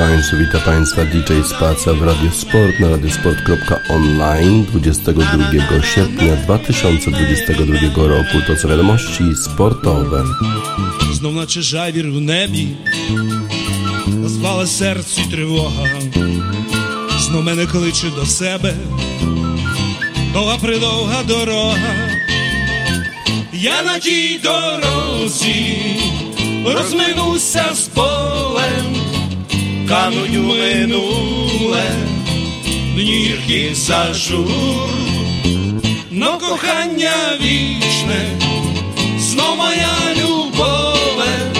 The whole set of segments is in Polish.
Państwu, witam Państwa DJ Spaca w Radiosport na radiosport.online 22 sierpnia 2022 roku. To co wiadomości sportowe. Знов наче жайвір в небі, розпала серці тривога, знов мене кличе до себе, довга придовга дорога, я на тій дорозі розминуся з полем, кануть у минуле, днірки зажур, но кохання вічне, знов моя любове,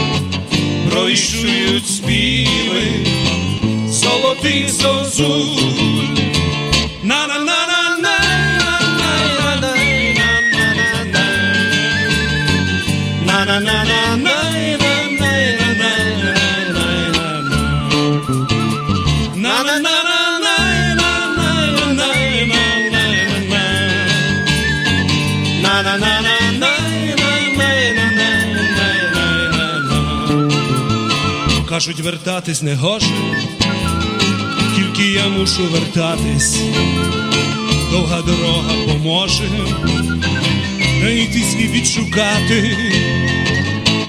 пройшують співи, золотих зозуль. Кажуть, вертатись не гоже, тільки я мушу вертатись, довга дорога поможе, знайти свій відшукати.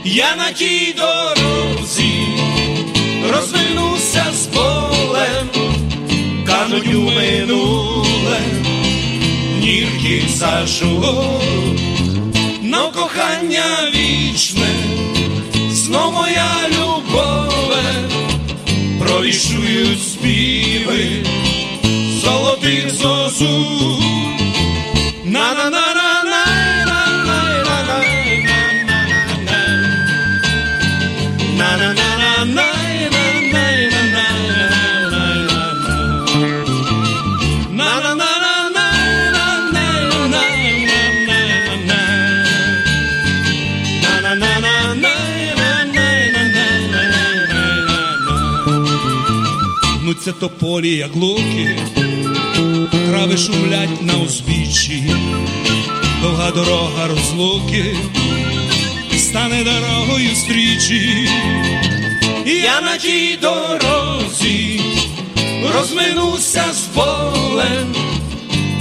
Я на тій дорозі розвернуся з полем, кануть у минуле, нірки зажу, но кохання вічне, знов моя любове, провішують співи золотих зозу. на Гнуться тополі, як луки, трави шумлять на узбіччі, довга дорога розлуки, стане дорогою стрічі, я на тій дорозі розминуся з полем,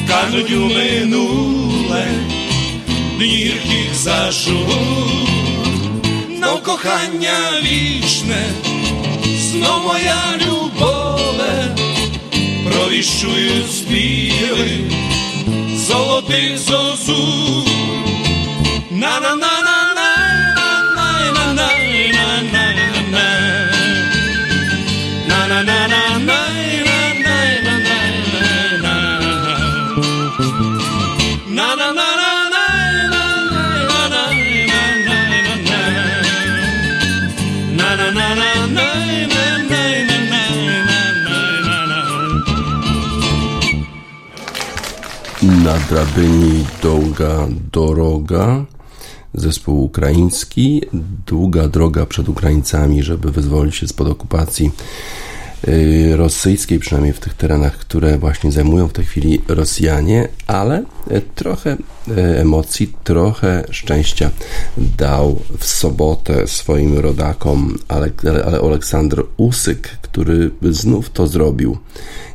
кажуть у минуле, днірких зажур, но кохання вічне, знов моя любове, Wyszły z bielym, złotych z na na na. Na drabyni Długa Doroga zespół ukraiński, długa droga przed Ukraińcami, żeby wyzwolić się spod okupacji y, rosyjskiej, przynajmniej w tych terenach, które właśnie zajmują w tej chwili Rosjanie, ale y, trochę y, emocji, trochę szczęścia dał w sobotę swoim rodakom ale Aleksander Usyk, który znów to zrobił.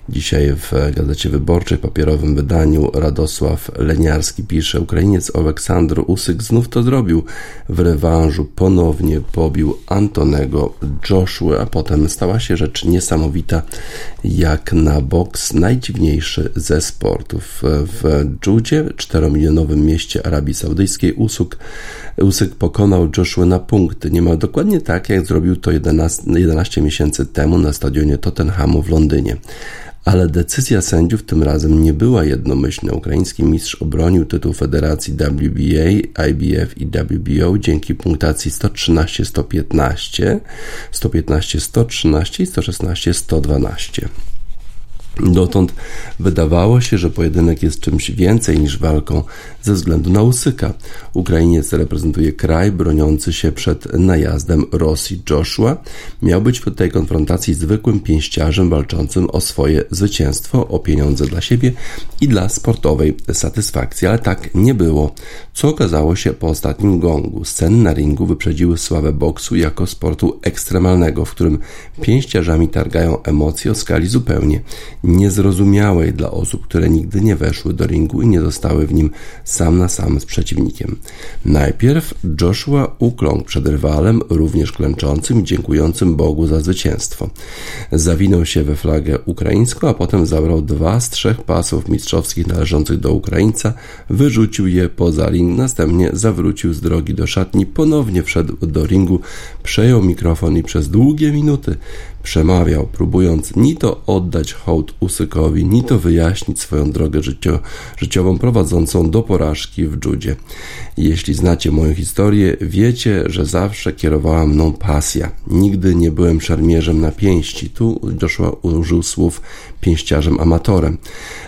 Dzisiaj w Gazecie Wyborczej, papierowym wydaniu Radosław Leniarski pisze Ukrainiec Aleksandr Usyk znów to zrobił. W rewanżu ponownie pobił Antonego Joshua, a potem stała się rzecz niesamowita jak na boks najdziwniejszy ze sportów. W Dżudzie, czteromilionowym mieście Arabii Saudyjskiej, Usyk, Usyk pokonał Joshua na punkty. Niemal dokładnie tak, jak zrobił to 11, 11 miesięcy temu na stadionie Tottenhamu w Londynie ale decyzja sędziów tym razem nie była jednomyślna. Ukraiński mistrz obronił tytuł Federacji WBA, IBF i WBO dzięki punktacji 113-115, 115-113 i 116-112. Dotąd wydawało się, że pojedynek jest czymś więcej niż walką ze względu na Usyka. Ukrainiec reprezentuje kraj broniący się przed najazdem Rosji. Joshua miał być w tej konfrontacji zwykłym pięściarzem walczącym o swoje zwycięstwo, o pieniądze dla siebie i dla sportowej satysfakcji, ale tak nie było. Co okazało się po ostatnim gongu? Sceny na ringu wyprzedziły sławę boksu jako sportu ekstremalnego, w którym pięściarzami targają emocje o skali zupełnie niezrozumiałej dla osób, które nigdy nie weszły do ringu i nie zostały w nim sam na sam z przeciwnikiem. Najpierw Joshua ukląkł przed rywalem, również klęczącym i dziękującym Bogu za zwycięstwo. Zawinął się we flagę ukraińską, a potem zabrał dwa z trzech pasów mistrzowskich należących do Ukraińca, wyrzucił je poza ring, następnie zawrócił z drogi do szatni, ponownie wszedł do ringu, przejął mikrofon i przez długie minuty przemawiał, próbując ni to oddać hołd Usykowi, ni to wyjaśnić swoją drogę życio, życiową prowadzącą do porażki w judzie. Jeśli znacie moją historię, wiecie, że zawsze kierowała mną pasja. Nigdy nie byłem szermierzem na pięści. Tu Joshua użył słów pięściarzem amatorem.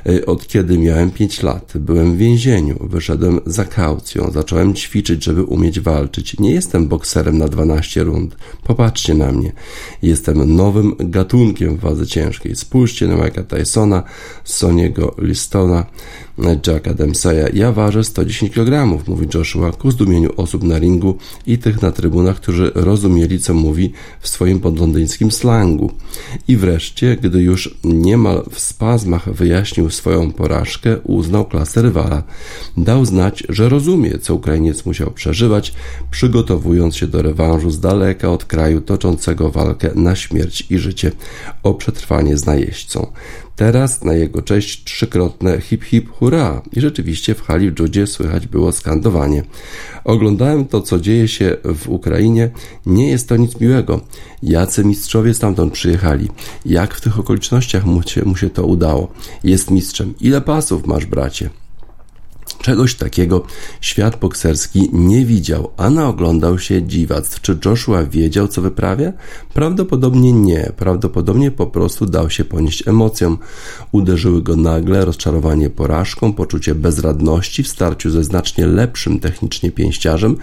E, od kiedy miałem 5 lat, byłem w więzieniu, wyszedłem za kaucją, zacząłem ćwiczyć, żeby umieć walczyć. Nie jestem bokserem na 12 rund. Popatrzcie na mnie. Jestem nowym gatunkiem w wadze ciężkiej. Spójrzcie na Mike'a Tysona, Soniego Listona, Jacka Dempseya. Ja ważę 110 kg, mówi Joshua ku zdumieniu osób na ringu i tych na trybunach, którzy rozumieli, co mówi w swoim podlondyńskim slangu. I wreszcie, gdy już niemal w spazmach wyjaśnił swoją porażkę, uznał klasę rywala. Dał znać, że rozumie, co Ukrainiec musiał przeżywać, przygotowując się do rewanżu z daleka od kraju toczącego walkę na śmierć i życie o przetrwanie z najeźdźcą. Teraz na jego cześć trzykrotne hip hip hurra i rzeczywiście w hali w Judzie słychać było skandowanie. Oglądałem to, co dzieje się w Ukrainie. Nie jest to nic miłego. Jacy mistrzowie stamtąd przyjechali? Jak w tych okolicznościach mu się, mu się to udało? Jest mistrzem. Ile pasów masz, bracie? Czegoś takiego świat bokserski nie widział, a naoglądał się dziwactw. Czy Joshua wiedział, co wyprawia? Prawdopodobnie nie. Prawdopodobnie po prostu dał się ponieść emocjom. Uderzyły go nagle rozczarowanie porażką, poczucie bezradności w starciu ze znacznie lepszym technicznie pięściarzem,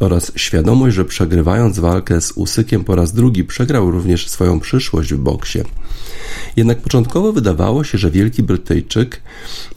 oraz świadomość, że przegrywając walkę z Usykiem po raz drugi przegrał również swoją przyszłość w boksie. Jednak początkowo wydawało się, że Wielki Brytyjczyk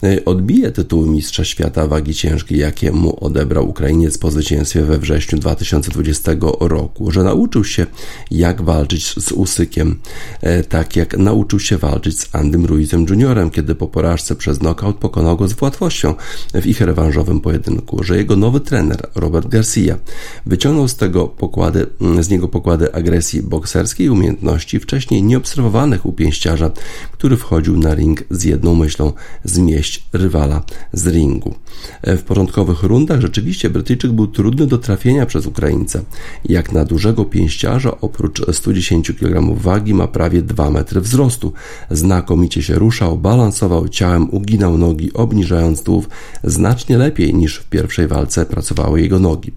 e, odbije tytuł Mistrza Świata wagi ciężkiej, jakie mu odebrał Ukrainiec po zwycięstwie we wrześniu 2020 roku, że nauczył się jak walczyć z Usykiem, e, tak jak nauczył się walczyć z Andym Ruizem Juniorem, kiedy po porażce przez knockout pokonał go z łatwością w ich rewanżowym pojedynku, że jego nowy trener Robert Garcia wyciągnął z tego pokłady, z niego pokłady agresji bokserskiej i umiejętności wcześniej nieobserwowanych u pięściarza, który wchodził na ring z jedną myślą zmieść rywala z ringu. W porządkowych rundach rzeczywiście Brytyjczyk był trudny do trafienia przez Ukraińca. Jak na dużego pięściarza oprócz 110 kg wagi ma prawie 2 metry wzrostu. Znakomicie się ruszał, balansował ciałem, uginał nogi, obniżając tułów znacznie lepiej niż w pierwszej walce pracowały jego nogi.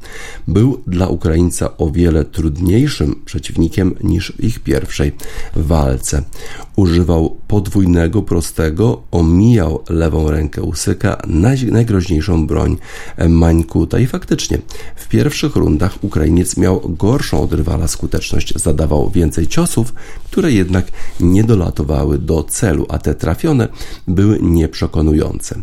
Był dla Ukraińca o wiele trudniejszym przeciwnikiem niż w ich pierwszej walce używał podwójnego, prostego, omijał lewą rękę Usyka, najgroźniejszą broń Mańkuta. I faktycznie w pierwszych rundach Ukrainiec miał gorszą od rywala skuteczność, zadawał więcej ciosów, które jednak nie dolatowały do celu, a te trafione były nieprzekonujące.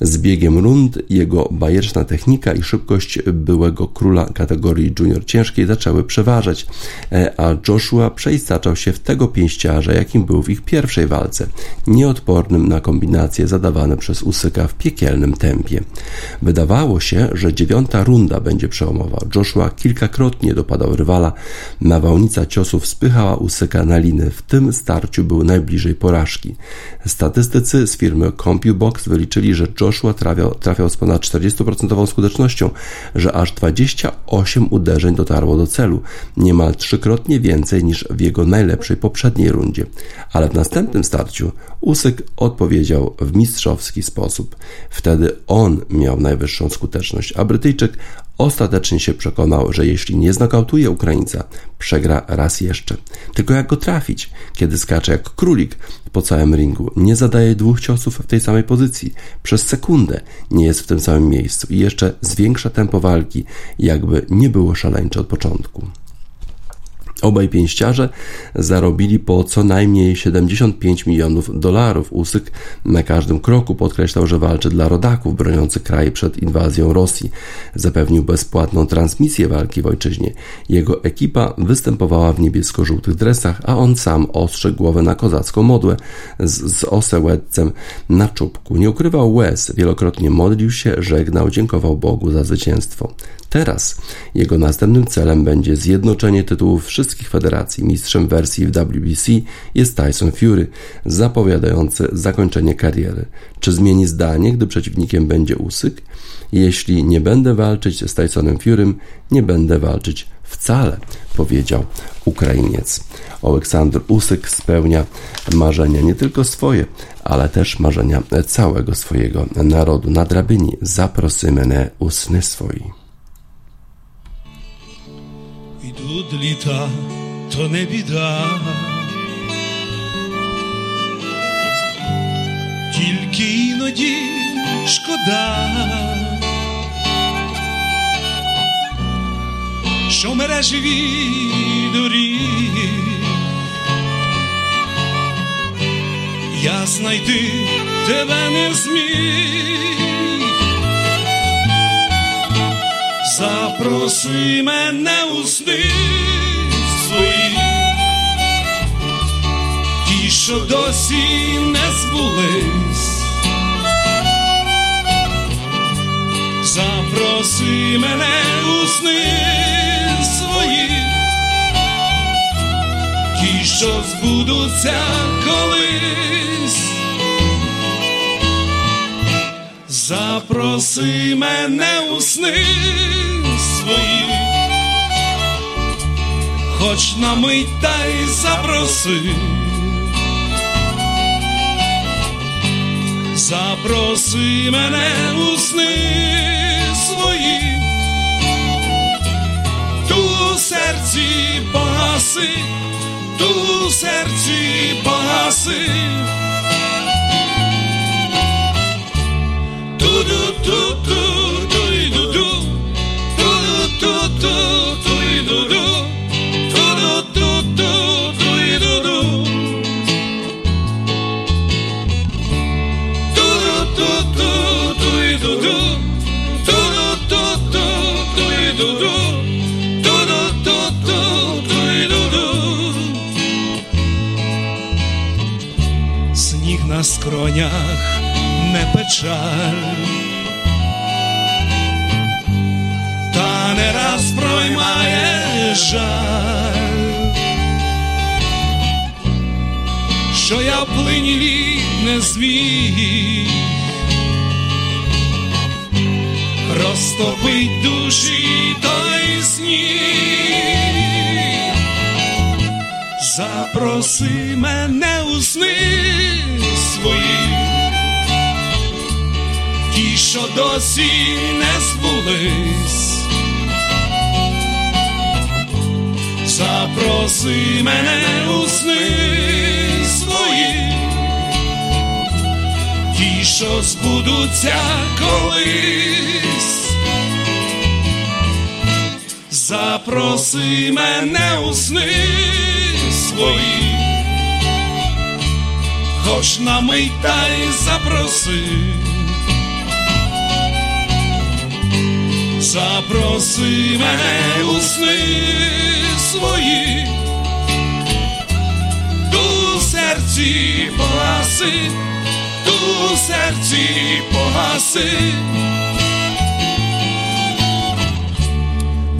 Z biegiem rund jego bajeczna technika i szybkość byłego króla kategorii junior ciężkiej zaczęły przeważać, e, a Joshua przeistaczał się w tego pięściarza, jakim był w ich pierwszej walce, nieodpornym na kombinacje zadawane przez Usyka w piekielnym tempie. Wydawało się, że dziewiąta runda będzie przełomowa. Joshua kilkakrotnie dopadał rywala, nawałnica ciosów spychała Usyka na liny. W tym starciu był najbliżej porażki. Statystycy z firmy CompuBox wyliczyli, że Joshua Joshua trafiał, trafiał z ponad 40% skutecznością, że aż 28 uderzeń dotarło do celu, niemal trzykrotnie więcej niż w jego najlepszej poprzedniej rundzie. Ale w następnym starciu Usyk odpowiedział w mistrzowski sposób. Wtedy on miał najwyższą skuteczność, a Brytyjczyk ostatecznie się przekonał, że jeśli nie znokautuje Ukraińca, przegra raz jeszcze. Tylko jak go trafić, kiedy skacze jak królik po całym ringu, nie zadaje dwóch ciosów w tej samej pozycji, przez sekundę nie jest w tym samym miejscu i jeszcze zwiększa tempo walki, jakby nie było szaleńcze od początku. Obaj pięściarze zarobili po co najmniej 75 milionów dolarów. Usyk na każdym kroku podkreślał, że walczy dla rodaków broniących kraj przed inwazją Rosji. Zapewnił bezpłatną transmisję walki w ojczyźnie. Jego ekipa występowała w niebiesko-żółtych dresach, a on sam ostrzegł głowę na kozacką modłę z, z osełedcem na czubku. Nie ukrywał łez, wielokrotnie modlił się, żegnał, dziękował Bogu za zwycięstwo. Teraz jego następnym celem będzie zjednoczenie tytułów wszystkich federacji. Mistrzem wersji w WBC jest Tyson Fury, zapowiadający zakończenie kariery. Czy zmieni zdanie, gdy przeciwnikiem będzie Usyk? Jeśli nie będę walczyć z Tysonem Furym, nie będę walczyć wcale, powiedział Ukrainiec. Oleksandr Usyk spełnia marzenia nie tylko swoje, ale też marzenia całego swojego narodu. Na drabinie zaprosimy mnie usny swoi. Йдуть літа, то не біда. Тільки іноді шкода, що мережеві доріг я знайти тебе не зміг. Запроси мене у сни свої, ті, що досі не збулись. Запроси мене у сни свої, ті, що збудуться колись. Запроси мене у сни свої, хоч на мить та й запроси, запроси мене у сни свої, ту у серці погаси, ту серці погаси. Скроня печаль, та не раз проймає жаль, що я в плині не зміг. Розтопить душі той сніг. Запроси мене у сни свої, ті, що досі не збулись. Запроси мене у сни свої, ті, що збудуться колись. Запроси мене у сни свої, хоч на мить та й запроси, запроси мене у сни свої, ту серці погаси, ту серці погаси.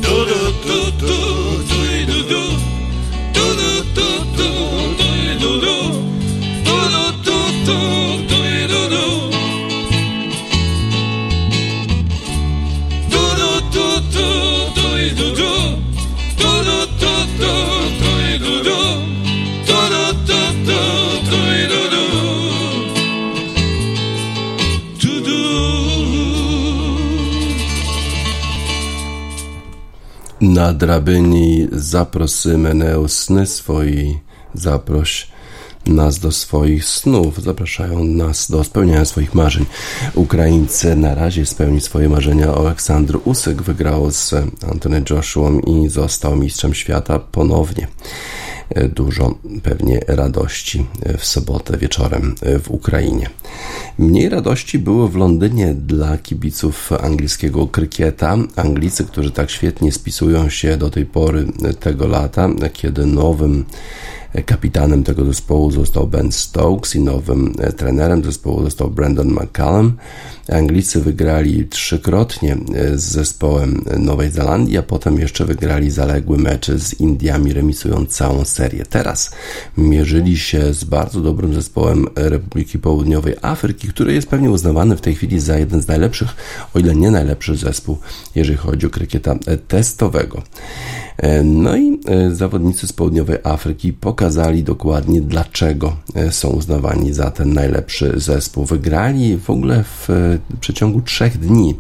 Ду-ду-ду-ду drabyni zaprosimy sny swoi, zaproś nas do swoich snów, zapraszają nas do spełniania swoich marzeń. Ukraińcy na razie spełni swoje marzenia. Aleksandr Usyk wygrał z Antony Joshua i został mistrzem świata ponownie dużo pewnie radości w sobotę wieczorem w Ukrainie. Mniej radości było w Londynie dla kibiców angielskiego krykieta. Anglicy, którzy tak świetnie spisują się do tej pory tego lata, kiedy nowym Kapitanem tego zespołu został Ben Stokes i nowym e, trenerem zespołu został Brandon McCallum. Anglicy wygrali trzykrotnie e, z zespołem Nowej Zelandii, a potem jeszcze wygrali zaległy mecze z Indiami, remisując całą serię. Teraz mierzyli się z bardzo dobrym zespołem Republiki Południowej Afryki, który jest pewnie uznawany w tej chwili za jeden z najlepszych, o ile nie najlepszy zespół, jeżeli chodzi o krykieta testowego. E, no i e, zawodnicy z południowej Afryki pokazali dokładnie, dlaczego e, są uznawani za ten najlepszy zespół. Wygrali w ogóle w przeciągu trzech dni.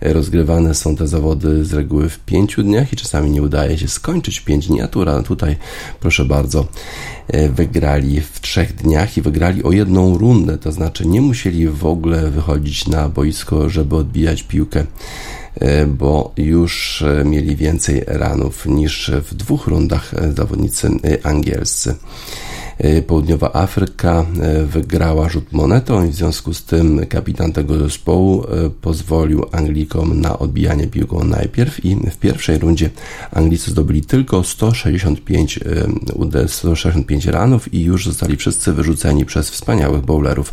Rozgrywane są te zawody z reguły w pięciu dniach i czasami nie udaje się skończyć pięć dni, a tutaj, proszę bardzo, wygrali w trzech dniach i wygrali o jedną rundę, to znaczy nie musieli w ogóle wychodzić na boisko, żeby odbijać piłkę E, bo już e, mieli więcej ranów niż w dwóch rundach e, zawodnicy angielscy. E, Południowa Afryka e, wygrała rzut monetą i w związku z tym kapitan tego zespołu e, pozwolił Anglikom na odbijanie piłką najpierw i w pierwszej rundzie Anglicy zdobyli tylko 165, 165 ranów i już zostali wszyscy wyrzuceni przez wspaniałych bowlerów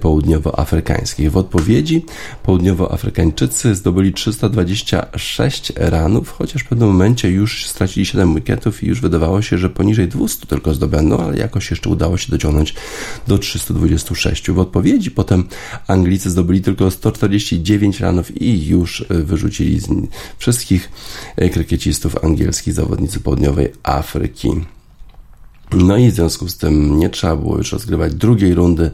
południowoafrykańskich. W odpowiedzi południowoafrykańczycy zdobyli 326 ranów, chociaż w pewnym momencie już stracili 7 wicketów i już wydawało się, że poniżej 200 tylko zdobędą, ale jak jakoś jeszcze udało się dociągnąć do 326. W odpowiedzi potem Anglicy zdobyli tylko 149 ranów i już e, wyrzucili z wszystkich e, krykiecistów angielskich zawodnicy południowej Afryki. No i w związku z tym nie trzeba było już rozgrywać drugiej rundy,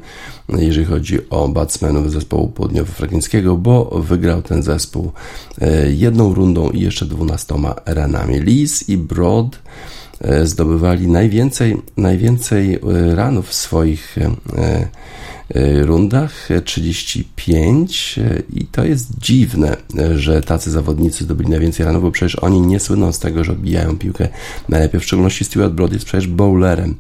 jeżeli chodzi o batsmenów zespołu południowoafrykańskiego, bo wygrał ten zespół e, jedną rundą i jeszcze dwunastoma ranami. Lees i Broad E, zdobywali najwięcej, najwięcej e, ranów swoich e, E, rundach 35 e, i to jest dziwne, że tacy zawodnicy zdobyli najwięcej ranów, bo przecież oni nie słyną z tego, że odbijają piłkę najlepiej. W szczególności Stuart Broad jest przecież bowlerem.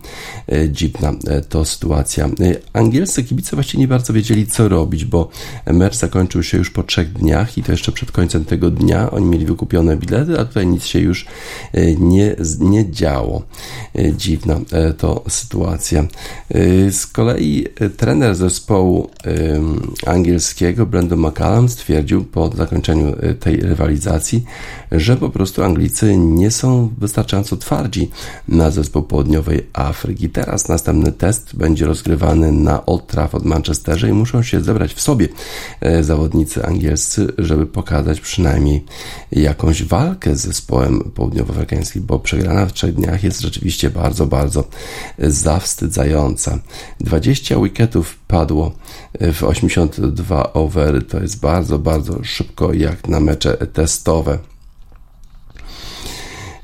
Dziwna to sytuacja. Angielscy kibice właściwie nie bardzo wiedzieli, co robić, bo mecz zakończył się już po trzech dniach i to jeszcze przed końcem tego dnia. Oni mieli wykupione bilety, a tutaj nic się już nie, nie działo. Dziwna to sytuacja. Z kolei trener zespołu angielskiego Brandon McCallum stwierdził po zakończeniu y, tej rywalizacji, że po prostu Anglicy nie są wystarczająco twardzi na zespół południowej Afryki. Teraz następny test będzie rozgrywany na Old Trafford Manchesterze i muszą się zebrać w sobie e, zawodnicy angielscy, żeby pokazać przynajmniej jakąś walkę z zespołem południowoafrykańskim, bo przegrana w trzech dniach jest rzeczywiście bardzo, bardzo zawstydzająca. 20 wicketów padło w 82 over. To jest bardzo, bardzo szybko jak na mecze testowe.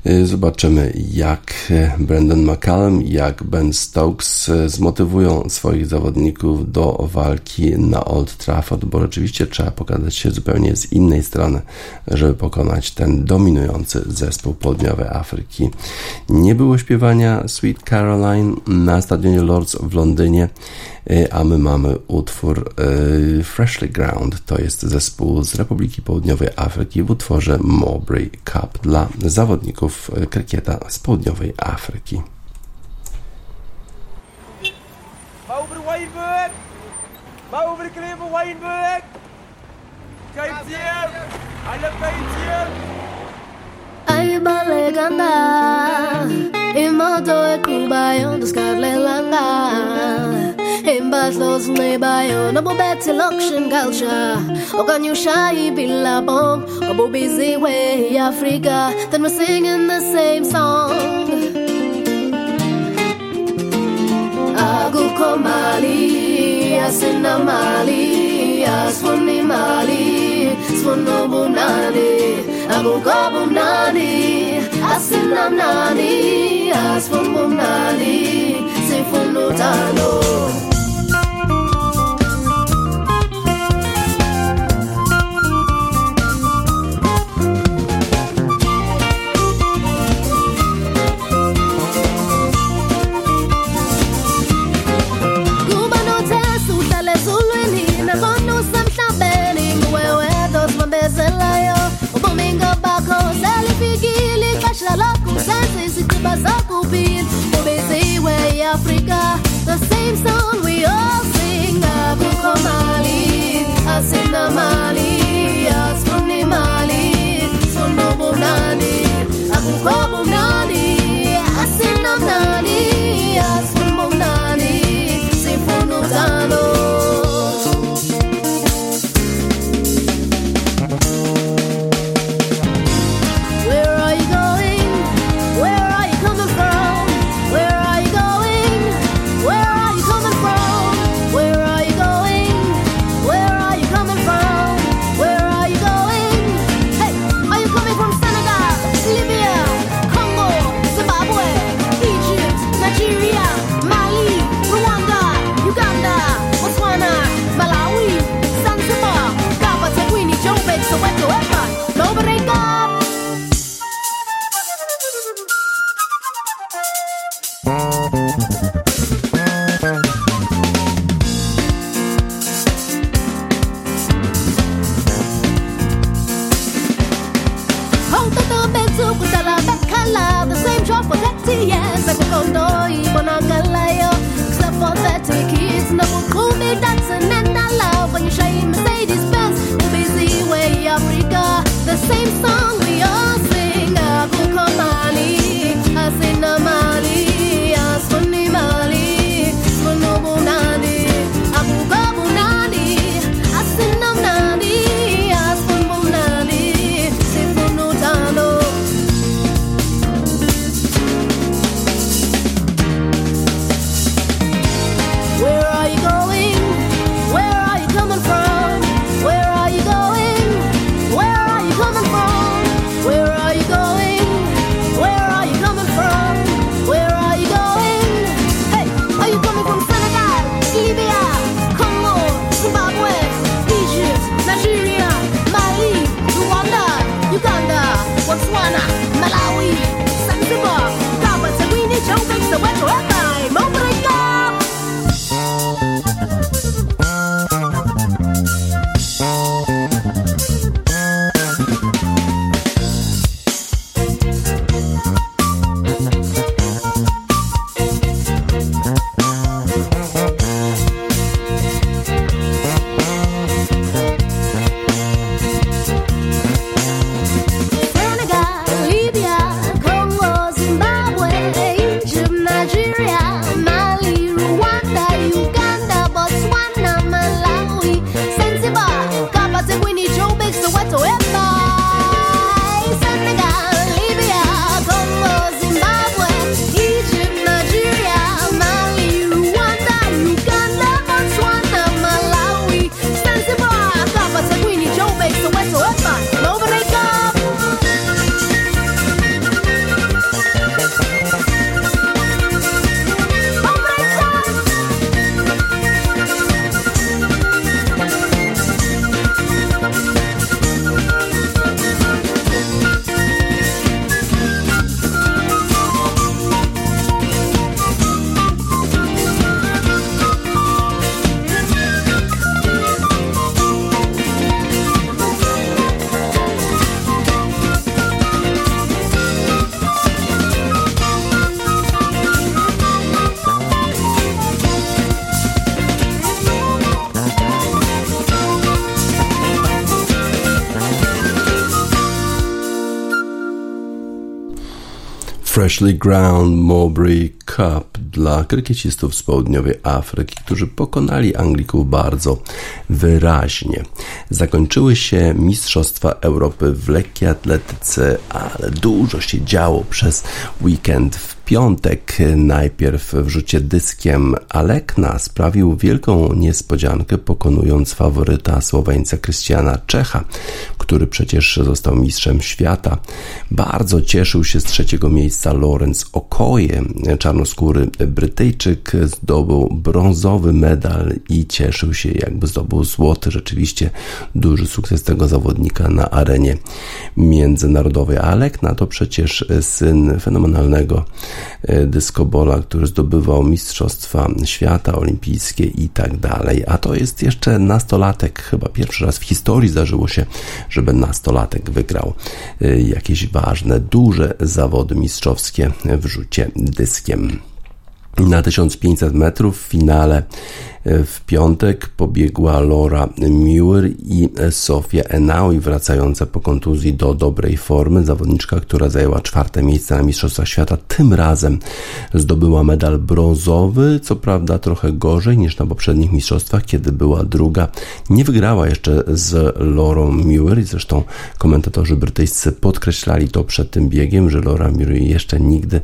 Y, zobaczymy, jak Brandon McCallum, jak Ben Stokes y, zmotywują swoich zawodników do walki na Old Trafford, bo rzeczywiście trzeba pokazać się zupełnie z innej strony, żeby pokonać ten dominujący zespół południowej Afryki. Nie było śpiewania Sweet Caroline na stadionie Lords w Londynie. Y, a my mamy utwór y, Freshly Ground. To jest zespół z Republiki Południowej Afryki w utworze Mowbray Cup dla zawodników y, krykieta z Południowej Afryki. Ay, baleganda, imoto ekubayon, descarlelanda. Imbazos battles nebayo na bobet selection culture. Okanyushai bilabong obo busy way africa. Then we're singing the same song. Aguko mali asina mali Aswani mali sfuno bunani aguko bunani asina nani asfun bunani sifunu tano. as Uncle Bean. Obese way Africa, the same song we all sing. Abuko Mali, Mali, Abuko Bunani, Freshly Ground Mowbray Cup dla krykiecistów z południowej Afryki, którzy pokonali Anglików bardzo wyraźnie. Zakończyły się Mistrzostwa Europy w lekkiej atletyce, ale dużo się działo przez weekend w piątek najpierw w rzucie dyskiem Alekna sprawił wielką niespodziankę, pokonując faworyta Słoweńca Krystiana Czecha, który przecież został mistrzem świata. Bardzo cieszył się z trzeciego miejsca Lorenz Okoje. Czarnoskóry Brytyjczyk zdobył brązowy medal i cieszył się, jakby zdobył złoty. Rzeczywiście duży sukces tego zawodnika na arenie międzynarodowej. Alekna to przecież syn fenomenalnego dyskobola, który zdobywał mistrzostwa świata, olimpijskie i tak dalej. A to jest jeszcze nastolatek, chyba pierwszy raz w historii zdarzyło się, żeby nastolatek wygrał e, jakieś ważne, duże zawody mistrzowskie w rzucie dyskiem. Na 1500 metrów w finale w piątek pobiegła Laura Muir i Sofia Enaui, wracająca po kontuzji do dobrej formy. Zawodniczka, która zajęła czwarte miejsce na Mistrzostwach Świata, tym razem zdobyła medal brązowy, co prawda trochę gorzej niż na poprzednich mistrzostwach, kiedy była druga. Nie wygrała jeszcze z Laurą Muir i zresztą komentatorzy brytyjscy podkreślali to przed tym biegiem, że Laura Muir jeszcze nigdy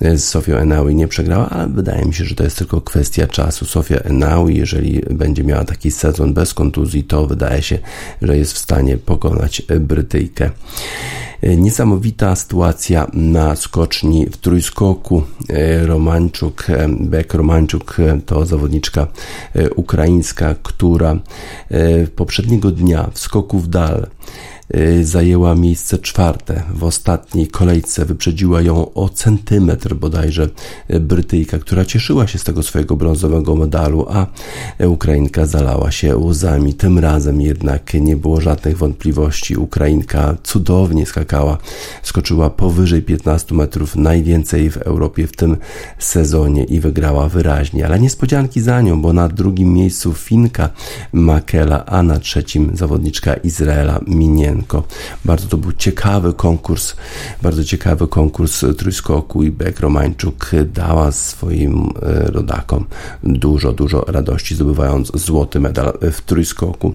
z Sofią Enaui nie przegrała, ale wydaje mi się, że to jest tylko kwestia czasu. Sofia Enaui i jeżeli będzie miała taki sezon bez kontuzji, to wydaje się, że jest w stanie pokonać Brytyjkę. Niesamowita sytuacja na skoczni w trójskoku. Romanczuk, Bek Romanczuk to zawodniczka ukraińska, która poprzedniego dnia w skoku w dal zajęła miejsce czwarte. W ostatniej kolejce wyprzedziła ją o centymetr bodajże y, Brytyjka, która cieszyła się z tego swojego brązowego medalu, a Ukrainka zalała się łzami. Tym razem jednak nie było żadnych wątpliwości. Ukrainka cudownie skakała, skoczyła powyżej 15 metrów, najwięcej w Europie w tym sezonie i wygrała wyraźnie. Ale niespodzianki za nią, bo na drugim miejscu Finka Makela, a na trzecim zawodniczka Izraela Minien. Bardzo to był ciekawy konkurs, bardzo ciekawy konkurs trójskoku i Bek Romańczuk dała swoim e, rodakom dużo, dużo radości, zdobywając złoty medal w trójskoku.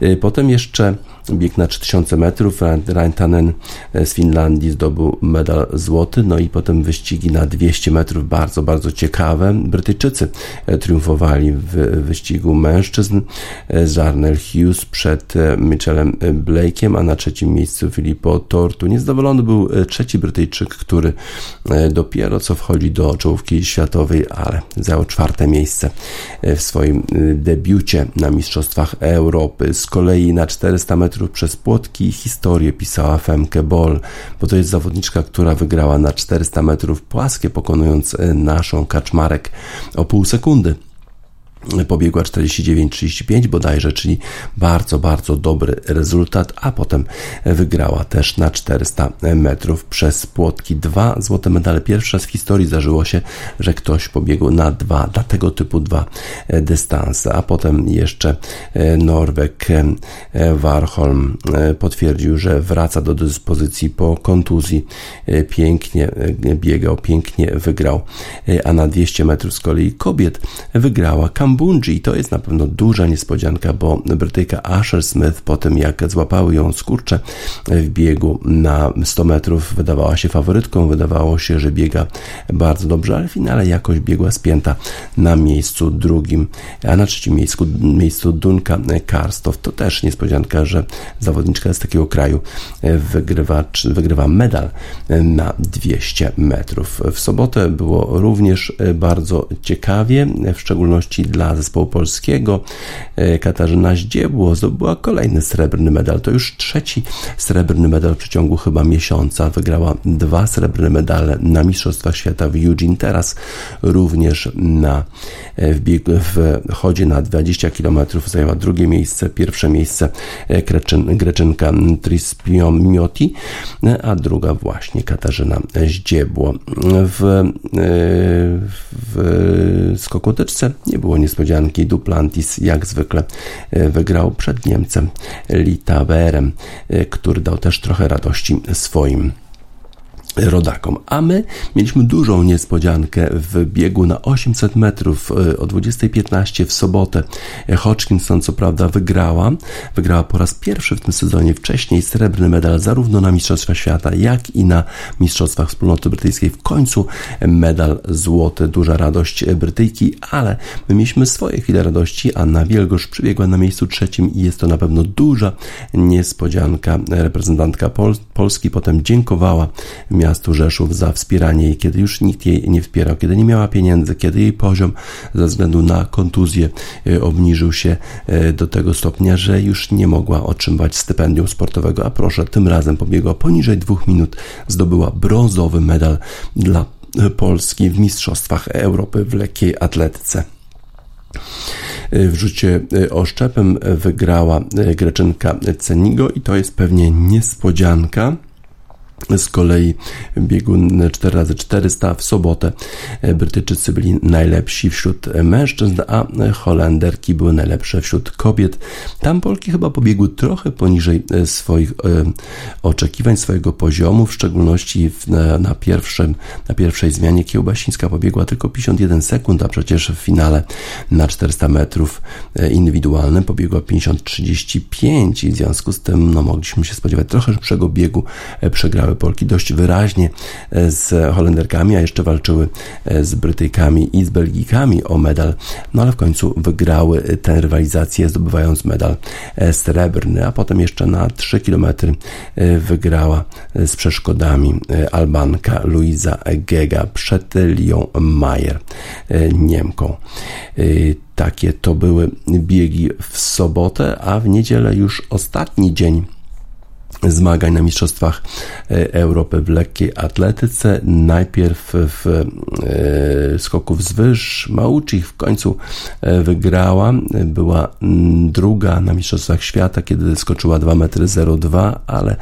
E, potem jeszcze bieg na 3000 metrów. Raintanen z Finlandii zdobył medal złoty, no i potem wyścigi na 200 metrów bardzo, bardzo ciekawe. Brytyjczycy e, triumfowali w wyścigu mężczyzn. Jarnell Hughes przed Mitchellem Blake'iem, a na trzecim miejscu Filippo Tortu. Niezadowolony był e, trzeci Brytyjczyk, który e, dopiero co wchodzi do czołówki światowej, ale zajął czwarte miejsce e, w swoim debiucie na Mistrzostwach Europy. Z kolei na 400 metrów przez płotki historię pisała Femke Boll, bo to jest zawodniczka, która wygrała na 400 metrów płaskie, pokonując naszą Kaczmarek o pół sekundy pobiegła 49-35 bodajże, czyli bardzo, bardzo dobry rezultat, a potem wygrała też na 400 metrów przez płotki. Dwa złote medale. Pierwszy raz w historii zdarzyło się, że ktoś pobiegł na dwa, na tego typu dwa dystanse, a potem jeszcze Norwek Warholm potwierdził, że wraca do dyspozycji po kontuzji. Pięknie biegał, pięknie wygrał, a na 200 metrów z kolei kobiet wygrała Kam Kambundży to jest na pewno duża niespodzianka, bo Brytyjka Asher Smith po tym jak złapały ją skurcze w biegu na 100 metrów wydawała się faworytką, wydawało się, że biega bardzo dobrze, ale w finale jakoś biegła spięta na miejscu drugim, a na trzecim miejscu, miejscu Dunka Karstow. To też niespodzianka, że zawodniczka z takiego kraju wygrywa, wygrywa medal na 200 metrów. W sobotę było również bardzo ciekawie, w szczególności dla dla zespołu polskiego. E, Katarzyna Zdziebło zdobyła kolejny srebrny medal. To już trzeci srebrny medal w przeciągu chyba miesiąca. Wygrała dwa srebrne medale na Mistrzostwach Świata w Eugene. Teraz również na, e, w, biegu, w chodzie na 20 km zajęła drugie miejsce. Pierwsze miejsce e, Greczyn, Greczynka Trispiomiotti, a druga właśnie Katarzyna Zdziebło. W, w skokoteczce nie było nie niespodzianki Duplantis jak zwykle e, wygrał przed Niemcem Litaberem, e, który dał też trochę radości swoim rodakom. A my mieliśmy dużą niespodziankę w biegu na 800 metrów e, o 20.15 w sobotę. Hodgkinson co prawda wygrała. Wygrała po raz pierwszy w tym sezonie wcześniej srebrny medal zarówno na Mistrzostwach Świata, jak i na Mistrzostwach Wspólnoty Brytyjskiej. W końcu medal złoty. Duża radość Brytyjki, ale my mieliśmy swoje chwile radości. Anna Wielgosz przybiegła na miejscu trzecim i jest to na pewno duża niespodzianka. Reprezentantka Pol Polski potem dziękowała miastu Rzeszów za wspieranie jej, kiedy już nikt jej nie wspierał, kiedy nie miała pieniędzy, kiedy jej poziom ze względu na kontuzję e, obniżył się e, do tego stopnia, że już nie mogła otrzymać stypendium sportowego, a proszę, tym razem pobiegła poniżej dwóch minut, zdobyła brązowy medal dla e, Polski w Mistrzostwach Europy w lekkiej atletyce. W rzucie oszczepem wygrała Greczynka Cenigo i to jest pewnie niespodzianka. Z kolei biegun 4x400 w sobotę Brytyjczycy byli najlepsi wśród mężczyzn, a Holenderki były najlepsze wśród kobiet. Tam Polki chyba pobiegły trochę poniżej swoich e, oczekiwań, swojego poziomu, w szczególności na, pierwszym, na pierwszej zmianie Kiełbasińska pobiegła tylko 51 sekund, a przecież w finale na 400 metrów e, indywidualnym pobiegła 50-35 i w związku z tym no, mogliśmy się spodziewać trochę szybszego biegu. E, Polki dość wyraźnie e, z Holenderkami, a jeszcze walczyły e, z Brytyjkami i z Belgikami o medal, no ale w końcu wygrały tę rywalizację, zdobywając medal e, srebrny, a potem jeszcze na 3 km wygrała z przeszkodami Albanka Luisa Gega przed Lią Mayer, Niemką. Takie to były biegi w sobotę, a w niedzielę już ostatni dzień zmagań na Mistrzostwach e, Europy w lekkiej atletyce. Najpierw w e, skoku wzwyż Maucich w końcu e, wygrała. Była druga na Mistrzostwach Świata, kiedy skoczyła 2 metry 02, ale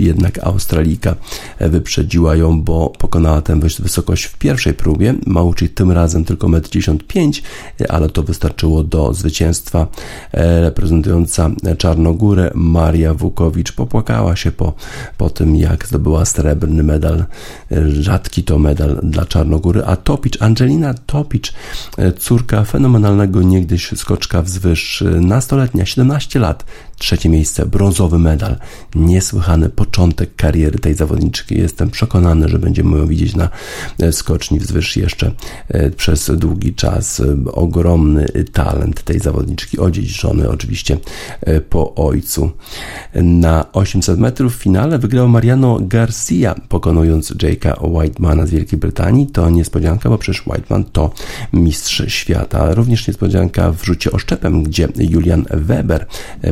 jednak Australika wyprzedziła ją, bo pokonała tę wysokość w pierwszej próbie. Maucich tym razem tylko 1,95 m, ale to wystarczyło do zwycięstwa. Reprezentująca Czarnogórę Maria Wukowicz popłakała się po, po tym, jak zdobyła srebrny medal. Rzadki to medal dla Czarnogóry. A Topicz, Angelina Topicz, córka fenomenalnego niegdyś skoczka wzwyż, nastoletnia, 17 lat, trzecie miejsce, brązowy medal. Niesłychany początek kariery tej zawodniczki. Jestem przekonany, że będziemy ją widzieć na skoczni wzwyż jeszcze e, przez długi czas. Ogromny talent tej zawodniczki, odziedziczony oczywiście e, po ojcu. Na 800 metrów w finale wygrał Mariano Garcia, pokonując Jake'a Whitemana z Wielkiej Brytanii. To niespodzianka, bo przecież Whiteman to mistrz świata. Również niespodzianka w rzucie oszczepem, gdzie Julian Weber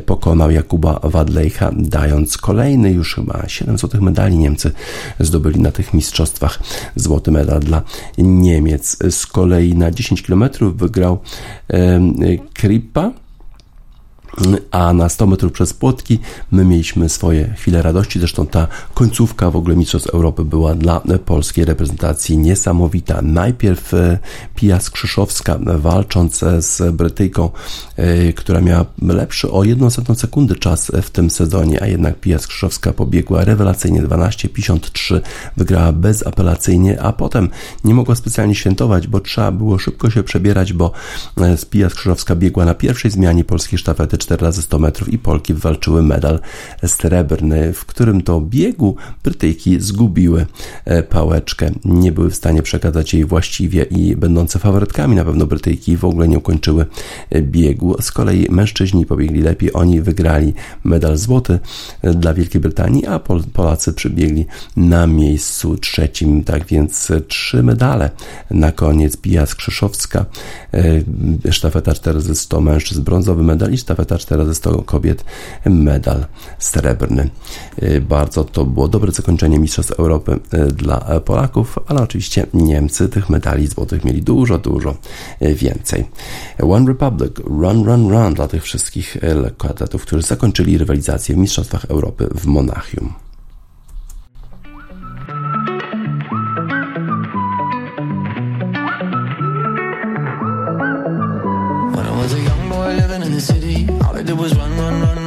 pokonał Jakuba Wadlejcha, dając kolejny już chyba 7 złotych medali. Niemcy zdobyli na tych mistrzostwach złoty medal dla Niemiec. Z kolei na 10 km wygrał Kripa a na 100 metrów przez płotki my mieliśmy swoje chwile radości. Zresztą ta końcówka w ogóle Mistrzostw Europy była dla polskiej reprezentacji niesamowita. Najpierw e, Pia Skrzyszowska walcząc z Brytyjką, e, która miała lepszy o 1 sekundę czas w tym sezonie, a jednak Pia Skrzyszowska pobiegła rewelacyjnie 12.53, wygrała bezapelacyjnie, a potem nie mogła specjalnie świętować, bo trzeba było szybko się przebierać, bo e, Pia Skrzyszowska biegła na pierwszej zmianie polskiej sztafety 4 razy 100 metrów i Polki wywalczyły medal srebrny, w którym to biegu Brytyjki zgubiły e, pałeczkę. Nie były w stanie przekazać jej właściwie i będące faworytkami na pewno Brytyjki w ogóle nie ukończyły e, biegu. Z kolei mężczyźni pobiegli lepiej, oni wygrali medal złoty e, dla Wielkiej Brytanii, a Polacy przybiegli na miejscu trzecim. Tak więc trzy medale na koniec. Pija Skrzyszowska, sztafeta 4 razy 100 mężczyzn, brązowy medal i sztafeta 4 razy 100 kobiet medal srebrny. Y, bardzo to było dobre zakończenie Mistrzostw Europy y, dla Polaków, ale oczywiście Niemcy tych medali złotych mieli dużo, dużo y, więcej. One Republic, Run, Run, Run dla tych wszystkich lekkoatletów, którzy zakończyli rywalizację w Mistrzostwach Europy w Monachium. I did was run, run, run,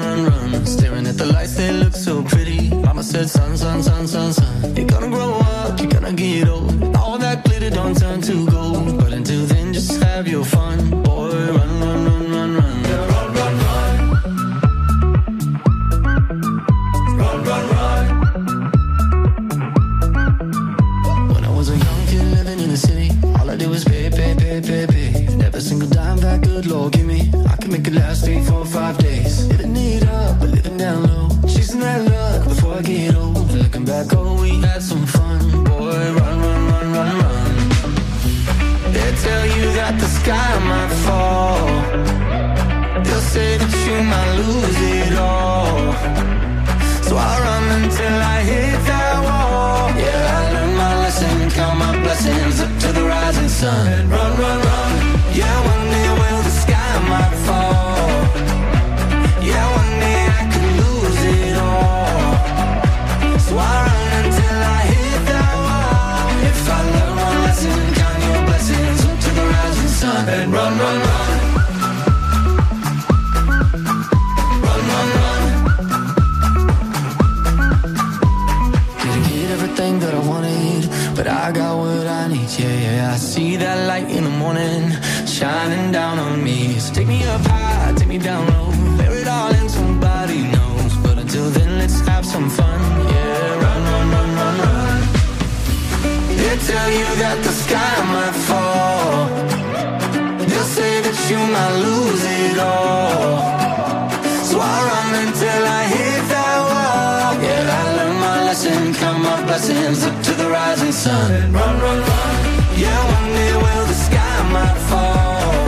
blessings up to the rising sun. Run, run, run. Yeah, one day will the sky might fall.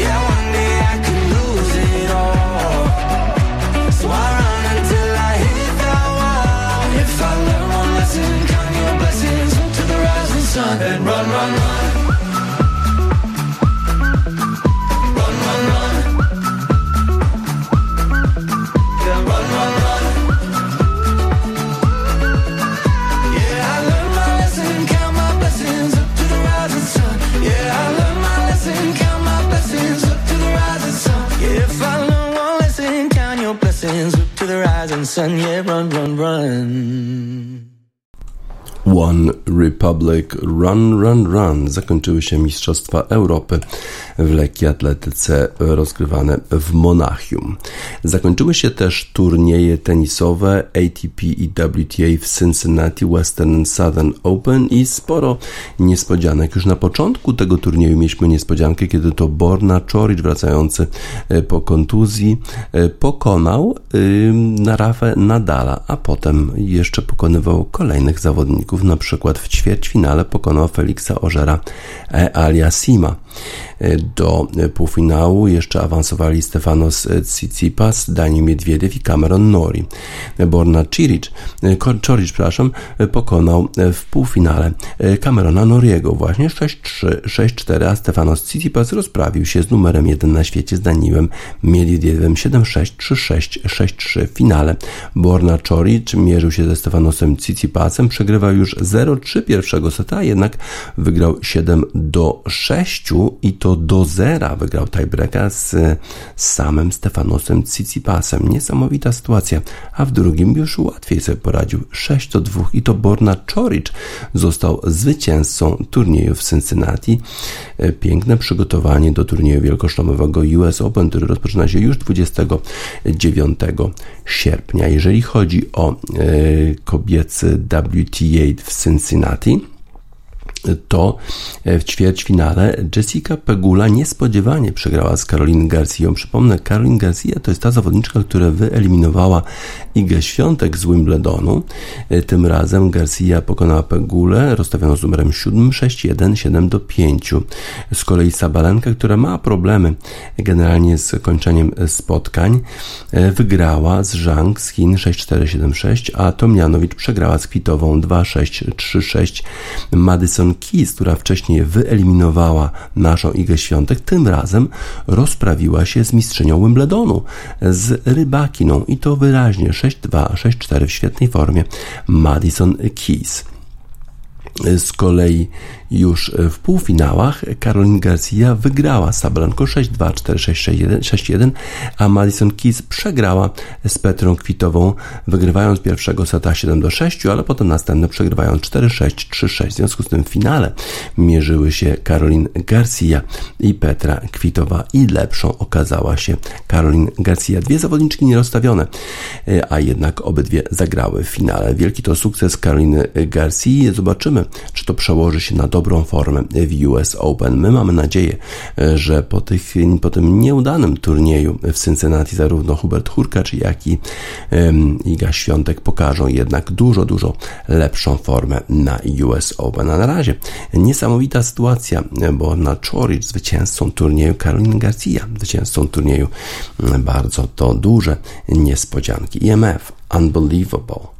Yeah, one day I could lose it all. So I run until I hit that wall. If I learn one lesson, count your blessings up to the rising sun. And run. Run, run, run. One Republic Run Run Run zakończyły się Mistrzostwa Europy w lekkiej atletyce rozgrywane w Monachium. Zakończyły się też turnieje tenisowe ATP i WTA w Cincinnati Western Southern Open i sporo niespodzianek. Już na początku tego turnieju mieliśmy niespodziankę, kiedy to Borna Czoric wracający e, po kontuzji e, pokonał na Rafę Nadala, a potem jeszcze pokonywał kolejnych zawodników, na przykład w ćwierćfinale pokonał Feliksa Ożera e, Aliasima. Do półfinału jeszcze awansowali Stefanos Tsitsipas, Dani Miedwiediew i Cameron Nori. Borna Čiric, Czoric, przepraszam, pokonał w półfinale Camerona Noriego właśnie 6-3, 6-4, a Stefanos Tsitsipas rozprawił się z numerem 1 na świecie z Daniłem Miedwiediewem 7-6, 3-6, 6-3 w finale. Borna Czoric mierzył się ze Stefanosem Tsitsipasem, przegrywał już 0-3 pierwszego seta, jednak wygrał 7 do 6 i to do zera wygrał tiebreaka z, samym Stefanosem Tsitsipasem. Niesamowita sytuacja, a w drugim już łatwiej sobie poradził 6 do 2 i to Borna Czoric został zwycięzcą turnieju w Cincinnati. Piękne przygotowanie do turnieju wielkoszlemowego US Open, który rozpoczyna się już 29 sierpnia. Jeżeli chodzi o e, kobiecy WTA w Cincinnati, to w ćwierćfinale Jessica Pegula niespodziewanie przegrała z Caroline Garcia. Przypomnę, Caroline Garcia to jest ta zawodniczka, która wyeliminowała Igę Świątek z Wimbledonu. Tym razem Garcia pokonała Pegulę, rozstawioną z numerem 7, 6-1, 7 do 5. Z kolei Sabalenka, która ma problemy generalnie z kończeniem spotkań, wygrała z Zhang z Chin 6-4, 7-6, a Tomjanowicz przegrała z Kwitową 2-6, 3-6. Madison Keys, która wcześniej wyeliminowała naszą Igę Świątek, tym razem rozprawiła się z mistrzynią Wimbledonu, z Rybakiną i to wyraźnie 6-2, 6-4 w świetnej formie Madison Keys. Z kolei już w półfinałach Caroline Garcia wygrała Sabalenko 6-2, 4-6, 6-1, a Madison Keys przegrała z Petrą Kwitową, wygrywając pierwszego seta 7-6, ale potem następne przegrywając 4-6, 3-6. W związku z tym w finale mierzyły się Caroline Garcia i Petra Kwitowa i lepszą okazała się Caroline Garcia. Dwie zawodniczki nierozstawione, a jednak obydwie zagrały w finale. Wielki to sukces Caroline Garcia. Zobaczymy, czy to przełoży się na dobrą formę w US Open. My mamy nadzieję, że po, tych, po tym nieudanym turnieju w Cincinnati zarówno Hubert Hurkacz, jak i Iga Świątek pokażą jednak dużo, dużo lepszą formę na US Open. A na razie niesamowita sytuacja, bo na Chorich zwycięzcą turnieju Caroline Garcia, zwycięzcą turnieju bardzo to duże niespodzianki. IMF Unbelievable.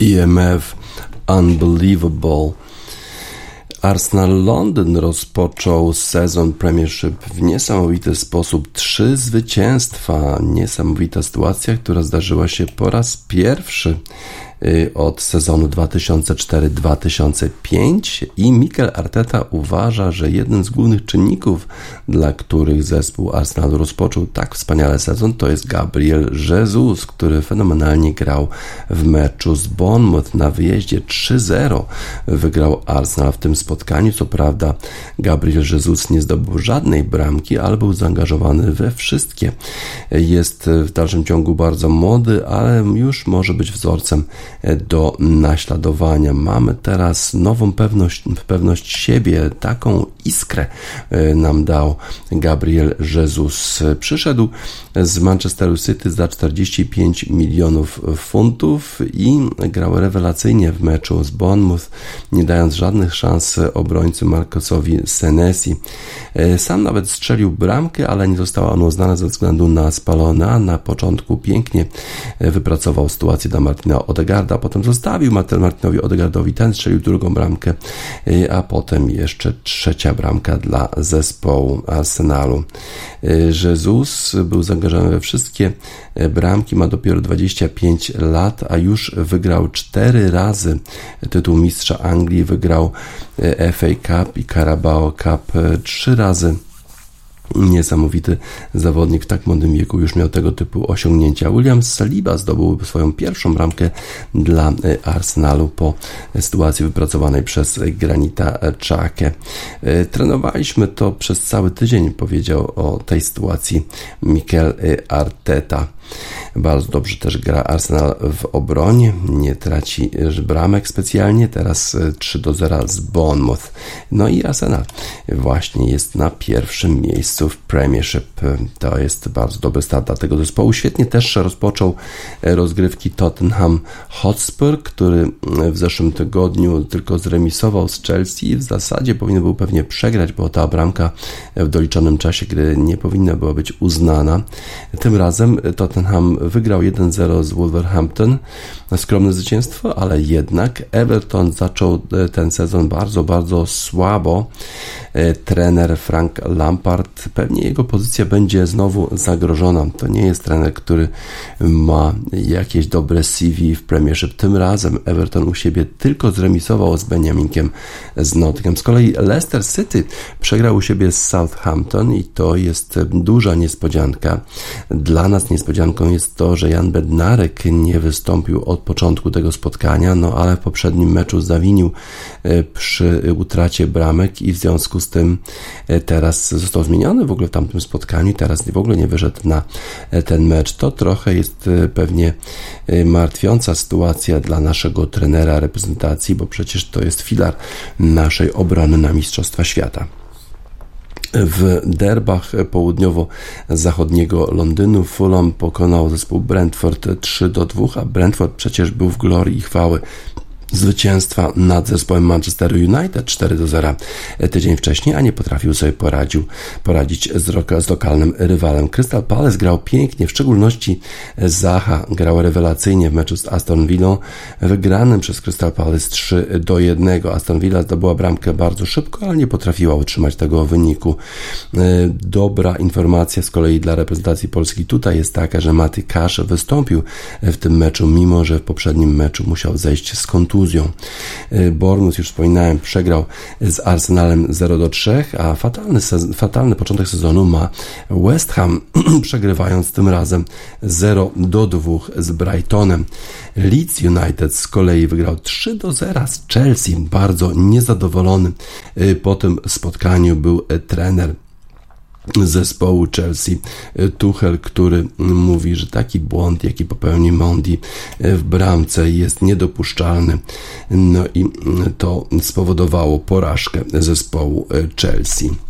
EMF Unbelievable. Arsenal Londyn rozpoczął sezon Premiership w niesamowity sposób. Trzy zwycięstwa. Niesamowita sytuacja, która zdarzyła się po raz pierwszy od sezonu 2004-2005 i Mikel Arteta uważa, że jednym z głównych czynników, dla których zespół Arsenalu rozpoczął tak wspaniale sezon, to jest Gabriel Jesus, który fenomenalnie grał w meczu z Bournemouth na wyjeździe 3-0. Wygrał Arsenal w tym spotkaniu. Co prawda Gabriel Jesus nie zdobył żadnej bramki, ale był zaangażowany we wszystkie. Jest w dalszym ciągu bardzo młody, ale już może być wzorcem do naśladowania. Mamy teraz nową pewność, pewność siebie, taką iskrę e, nam dał Gabriel Jesus. Przyszedł z Manchesteru City za 45 milionów funtów i grał rewelacyjnie w meczu z Bournemouth, nie dając żadnych szans obrońcy Marcosowi Senesi. E, sam nawet strzelił bramkę, ale nie została ona uznana ze względu na spalone. Na początku pięknie wypracował sytuację dla Martina Odegarda, potem zostawił Martinowi Odegardowi, ten strzelił drugą bramkę, e, a potem jeszcze trzecia bramka dla zespołu Arsenalu. E, Jesus był zaangażowany we wszystkie bramki, ma dopiero 25 lat, a już wygrał cztery razy tytuł mistrza Anglii, wygrał FA Cup i Carabao Cup trzy razy Niesamowity zawodnik w tak młodym wieku już miał tego typu osiągnięcia. William Saliba zdobył swoją pierwszą bramkę dla e, Arsenalu po sytuacji wypracowanej przez Granita Czakę. Trenowaliśmy to przez cały tydzień, powiedział o tej sytuacji Mikel Arteta. Bardzo dobrze też gra Arsenal w obronie, nie traci bramek specjalnie, teraz 3 do 0 z Bournemouth. No i Arsenal właśnie jest na pierwszym miejscu w Premiership. To jest bardzo dobry start dla tego zespołu. Świetnie też rozpoczął rozgrywki Tottenham Hotspur, który w zeszłym tygodniu tylko zremisował z Chelsea. W zasadzie powinien był pewnie przegrać, bo ta bramka w doliczonym czasie gry nie powinna była być uznana. Tym razem Tottenham wygrał 1-0 z Wolverhampton. Skromne zwycięstwo, ale jednak Everton zaczął e, ten sezon bardzo, bardzo słabo. E, trener Frank Lampard, pewnie jego pozycja będzie znowu zagrożona. To nie jest trener, który ma jakieś dobre CV w Premiership. Tym razem Everton u siebie tylko zremisował z Beniaminkiem z Nottingham. Z kolei Leicester City przegrał u siebie z Southampton i to jest duża niespodzianka. Dla nas niespodzianką jest to, że Jan Bednarek nie wystąpił od początku tego spotkania, no ale w poprzednim meczu zawinił e, przy utracie bramek i w związku z tym e, teraz został zmieniony w ogóle w tamtym spotkaniu, teraz w ogóle nie wyszedł na e, ten mecz. To trochę jest pewnie martwiąca sytuacja dla naszego trenera reprezentacji, bo przecież to jest filar naszej obrony na Mistrzostwa Świata w derbach południowo-zachodniego Londynu Fulham pokonał zespół Brentford 3 do 2, a Brentford przecież był w glorii i chwały zwycięstwa nad zespołem Manchester United 4 do 0 tydzień wcześniej, a nie potrafił sobie poradził, poradzić z, z lokalnym rywalem. Crystal Palace grał pięknie, w szczególności Zaha grał rewelacyjnie w meczu z Aston Villa, wygranym przez Crystal Palace 3 do 1. Aston Villa zdobyła bramkę bardzo szybko, ale nie potrafiła utrzymać tego wyniku. E, dobra informacja z kolei dla reprezentacji Polski tutaj jest taka, że Maty Kasz wystąpił w tym meczu, mimo że w poprzednim meczu musiał zejść z kontuzji kontuzją. Y, Bournemouth, już wspominałem, przegrał z Arsenalem 0 do 3, a fatalny, fatalny początek sezonu ma West Ham, przegrywając tym razem 0 do 2 z Brightonem. Leeds United z kolei wygrał 3 do 0 z Chelsea, bardzo niezadowolony y, po tym spotkaniu był trener zespołu Chelsea Tuchel, który mówi, że taki błąd, jaki popełni Mondi w bramce jest niedopuszczalny. No i to spowodowało porażkę zespołu Chelsea.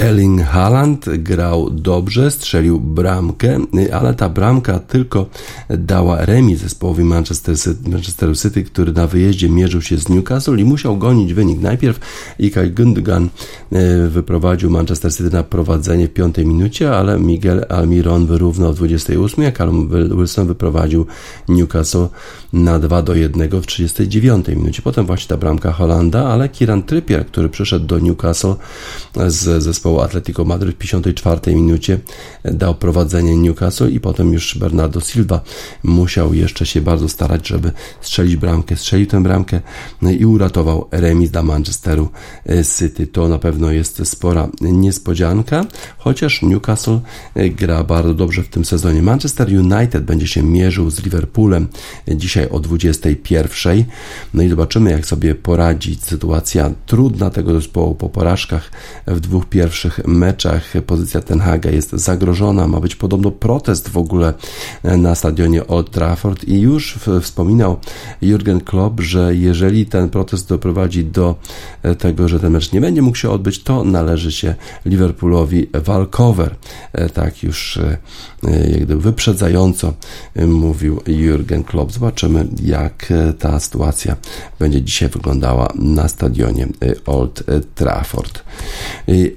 Erling Haaland grał dobrze, strzelił bramkę, ale ta bramka tylko dała remis zespołowi Manchester City, Manchester City, który na wyjeździe mierzył się z Newcastle i musiał gonić wynik. Najpierw Ikay Gundogan e, wyprowadził Manchester City na prowadzenie w piątej minucie, ale Miguel Almiron wyrównał w 28, a Callum Wilson wyprowadził Newcastle na 2 do 1 w 39 minucie. Potem właśnie ta bramka Holanda, ale Kieran Trippier, który przyszedł do Newcastle z zespołu zespołu Atletico Madryt w 54 minucie dał prowadzenie Newcastle i potem już Bernardo Silva musiał jeszcze się bardzo starać, żeby strzelić bramkę. Strzelił tę bramkę no i uratował remis dla Manchesteru City. To na pewno jest spora niespodzianka, chociaż Newcastle gra bardzo dobrze w tym sezonie. Manchester United będzie się mierzył z Liverpoolem dzisiaj o 21. No i zobaczymy, jak sobie poradzi sytuacja trudna tego zespołu po porażkach w dwóch pierwszych meczach. Pozycja Ten Haga jest zagrożona. Ma być podobno protest w ogóle na stadionie Old Trafford i już wspominał Jurgen Klopp, że jeżeli ten protest doprowadzi do tego, że ten mecz nie będzie mógł się odbyć, to należy się Liverpoolowi walkover. Tak już jak gdyby wyprzedzająco mówił Jurgen Klopp. Zobaczymy, jak ta sytuacja będzie dzisiaj wyglądała na stadionie Old Trafford.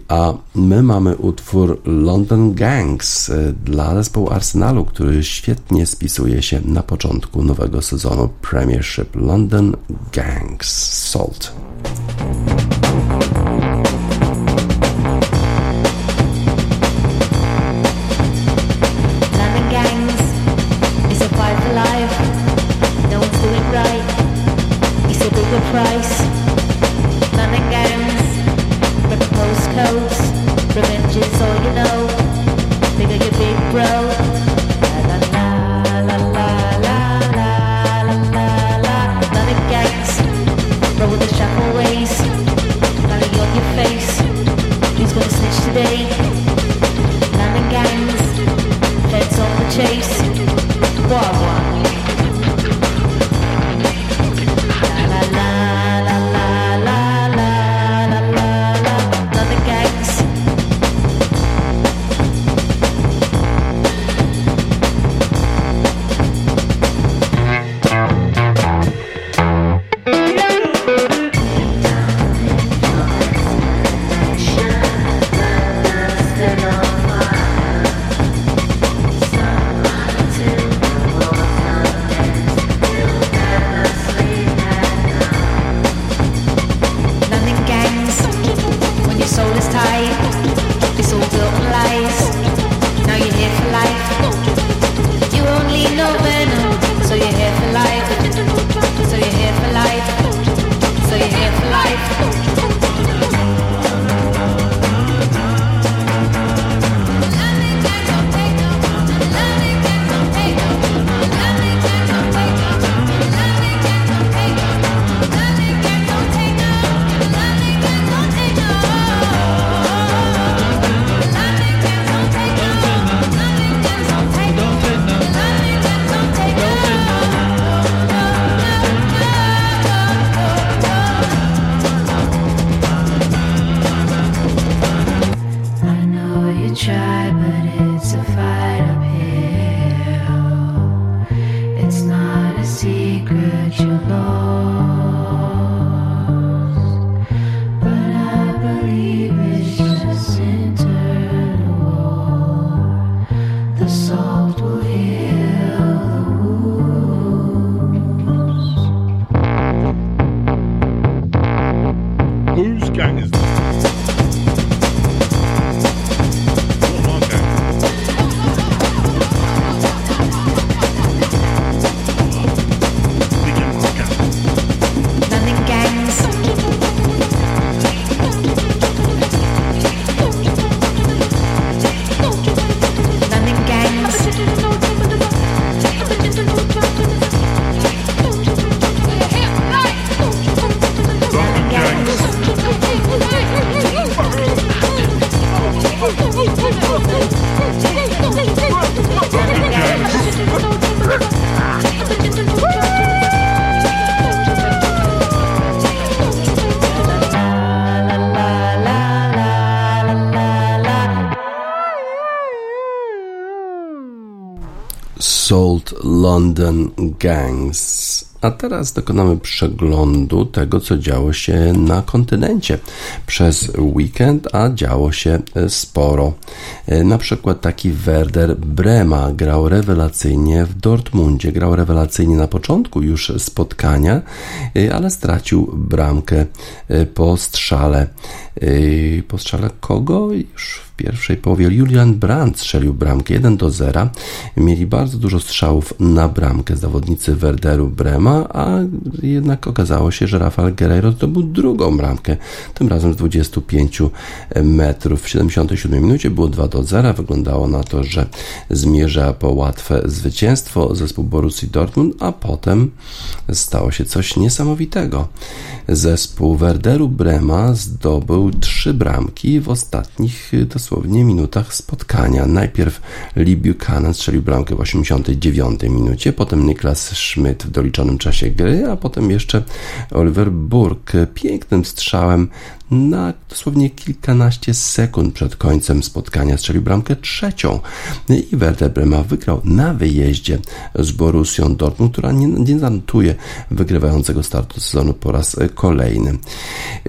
A my mamy utwór London Gangs dla zespołu Arsenalu, który świetnie spisuje się na początku nowego sezonu Premiership London Gangs Salt. London Gangs A teraz dokonamy przeglądu tego, co działo się na kontynencie przez weekend, a działo się sporo. Na przykład taki Werder Brema grał rewelacyjnie w Dortmundzie. Grał rewelacyjnie na początku już spotkania, ale stracił bramkę po strzale. Po strzale kogo? Już w pierwszej połowie Julian Brandt strzelił bramkę 1 do 0. Mieli bardzo dużo strzałów na bramkę zawodnicy Werderu Brema, a jednak okazało się, że Rafael Guerreiro zdobył drugą bramkę, tym razem z 25 metrów. W 77 minucie było 2 do 0. Wyglądało na to, że zmierza po łatwe zwycięstwo zespół Borussii Dortmund, a potem stało się coś niesamowitego. Zespół Werderu Brema zdobył trzy bramki w ostatnich dosłownie minutach spotkania. Najpierw Lee Buchanan strzelił bramkę w 89 minucie, potem Niklas Schmidt w doliczonym czasie gry, a potem jeszcze Oliver Burk pięknym strzałem na dosłownie kilkanaście sekund przed końcem spotkania strzelił bramkę trzecią i Werder Brema wygrał na wyjeździe z Borussią Dortmund, która nie, nie zanotuje wygrywającego startu sezonu po raz kolejny.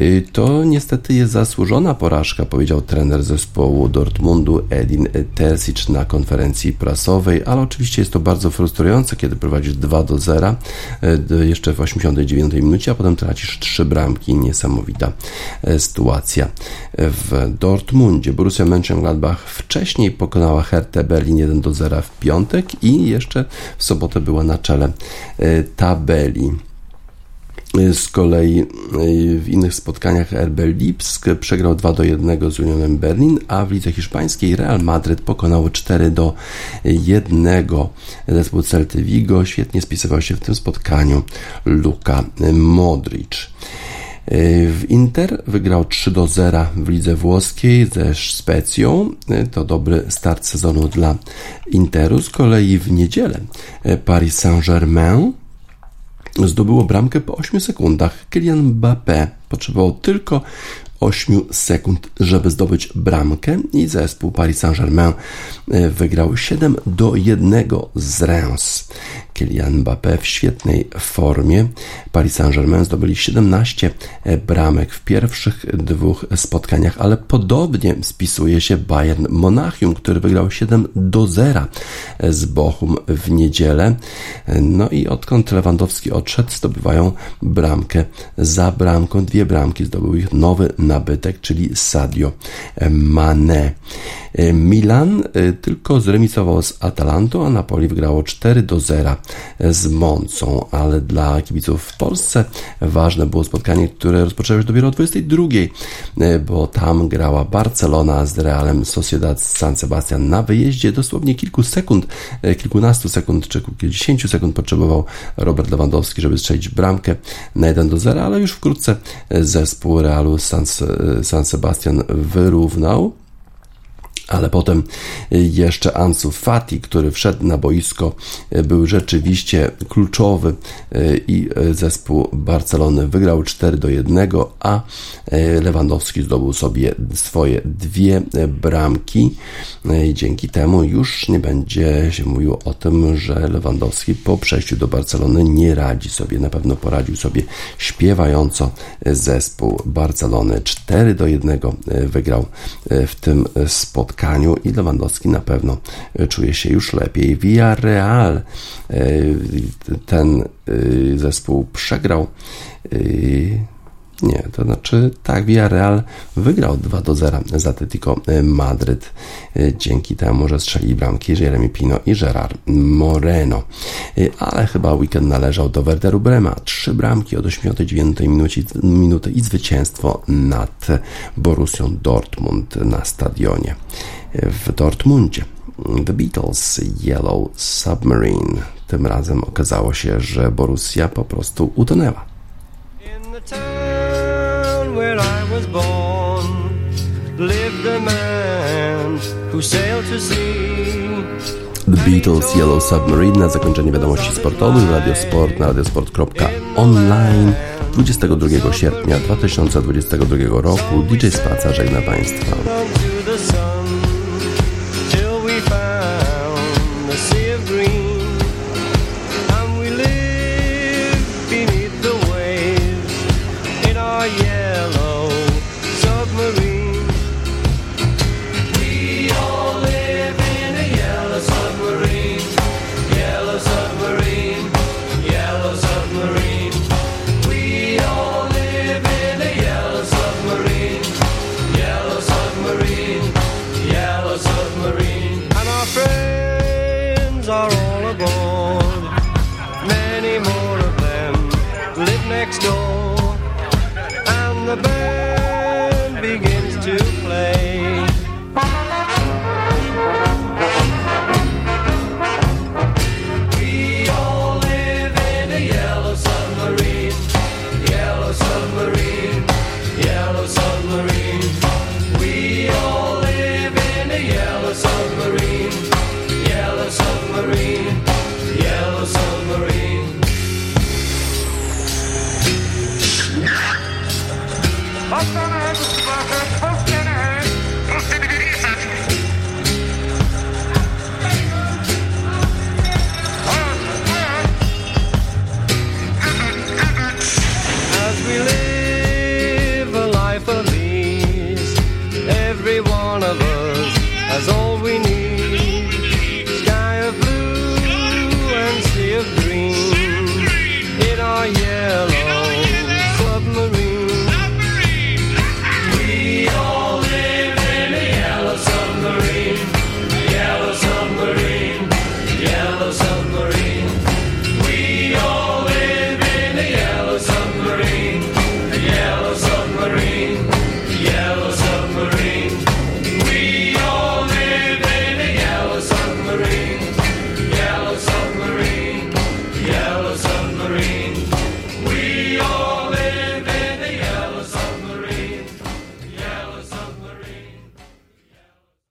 Y, to niestety jest zasłużona porażka, powiedział trener zespołu Dortmundu Edin Terzic na konferencji prasowej, ale oczywiście jest to bardzo frustrujące, kiedy prowadzisz 2 do 0 y, jeszcze w 89 minucie, a potem tracisz trzy bramki. Niesamowita sytuacja w Dortmundzie. Borussia Mönchengladbach wcześniej pokonała Hertę Berlin 1 do 0 w piątek i jeszcze w sobotę była na czele e, tabeli. E, z kolei e, w innych spotkaniach RB Lipsk przegrał 2 do 1 z Unionem Berlin, a w lidze hiszpańskiej Real Madryt pokonał 4 do 1 zespół Celty Vigo. Świetnie spisywał się w tym spotkaniu Luka Modric. W Inter wygrał 3 do 0 w lidze włoskiej ze Specją. To dobry start sezonu dla Interu. Z kolei w niedzielę Paris Saint-Germain zdobyło bramkę po 8 sekundach. Kylian Mbappé potrzebował tylko 8 sekund, żeby zdobyć bramkę i zespół Paris Saint-Germain e, wygrał 7 do 1 z Reims. Kylian Mbappé w świetnej formie. Paris Saint-Germain zdobyli 17 e, bramek w pierwszych dwóch spotkaniach, ale podobnie spisuje się Bayern Monachium, który wygrał 7 do 0 e, z Bochum w niedzielę. No i odkąd Lewandowski odszedł, zdobywają bramkę za bramką. Dwie bramki zdobył ich nowy nabytek, czyli Sadio Mane. Milan e, tylko zremisował z Atalantą, a Napoli wygrało 4 do 0 z Moncą, ale dla kibiców w Polsce ważne było spotkanie, które rozpoczęło się dopiero o 22, e, bo tam grała Barcelona z Realem Sociedad San Sebastian na wyjeździe. Dosłownie kilku sekund, e, kilkunastu sekund czy kilkudziesięciu sekund potrzebował Robert Lewandowski, żeby strzelić bramkę na 1 do 0, ale już wkrótce zespół Realu San, San Sebastian wyrównał ale potem jeszcze Ansu Fati, który wszedł na boisko, był rzeczywiście kluczowy e, i zespół Barcelony wygrał 4 do 1, a Lewandowski zdobył sobie swoje dwie bramki. Dzięki temu już nie będzie się mówiło o tym, że Lewandowski po przejściu do Barcelony nie radzi sobie, na pewno poradził sobie śpiewająco zespół Barcelony. 4 do 1 wygrał w tym spotkaniu spotkaniu i Lewandowski na pewno e, czuje się już lepiej. Villarreal e, ten e, zespół przegrał nie, to znaczy tak, Villarreal wygrał 2 do 0 z Atletico Madryt dzięki temu, że strzeli bramki Jeremy Pino i Gerard Moreno. Ale chyba weekend należał do Werderu Brema. Trzy bramki od 89 minuty, minuty i zwycięstwo nad Borussią Dortmund na stadionie w Dortmundzie. The Beatles Yellow Submarine. Tym razem okazało się, że Borussia po prostu utonęła. Town where I was born. Lived a man who sailed to sea. The Beatles Yellow Submarine na zakończenie wiadomości sportowych Radiosport na radiosport.online 22 sierpnia 2022 roku. DJ Spaca żegna Państwa. submarine.